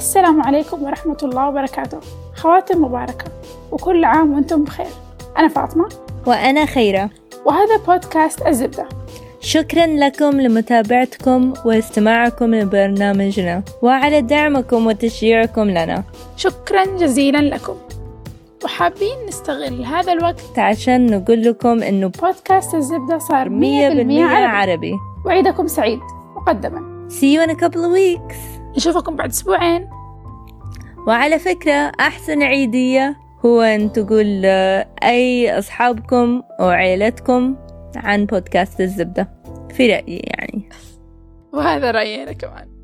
السلام عليكم ورحمة الله وبركاته. خواتم مباركة وكل عام وأنتم بخير. أنا فاطمة. وأنا خيرة. وهذا بودكاست الزبدة. شكرا لكم لمتابعتكم واستماعكم لبرنامجنا وعلى دعمكم وتشجيعكم لنا. شكرا جزيلا لكم. وحابين نستغل هذا الوقت عشان نقول لكم إنه بودكاست الزبدة صار 100% مية بالمية عربي. عربي. وعيدكم سعيد مقدما. See you in a couple of weeks. نشوفكم بعد أسبوعين. وعلى فكرة أحسن عيدية هو أن تقول أي أصحابكم وعيلتكم عن بودكاست الزبدة. في رأيي يعني. وهذا رأيي أنا كمان.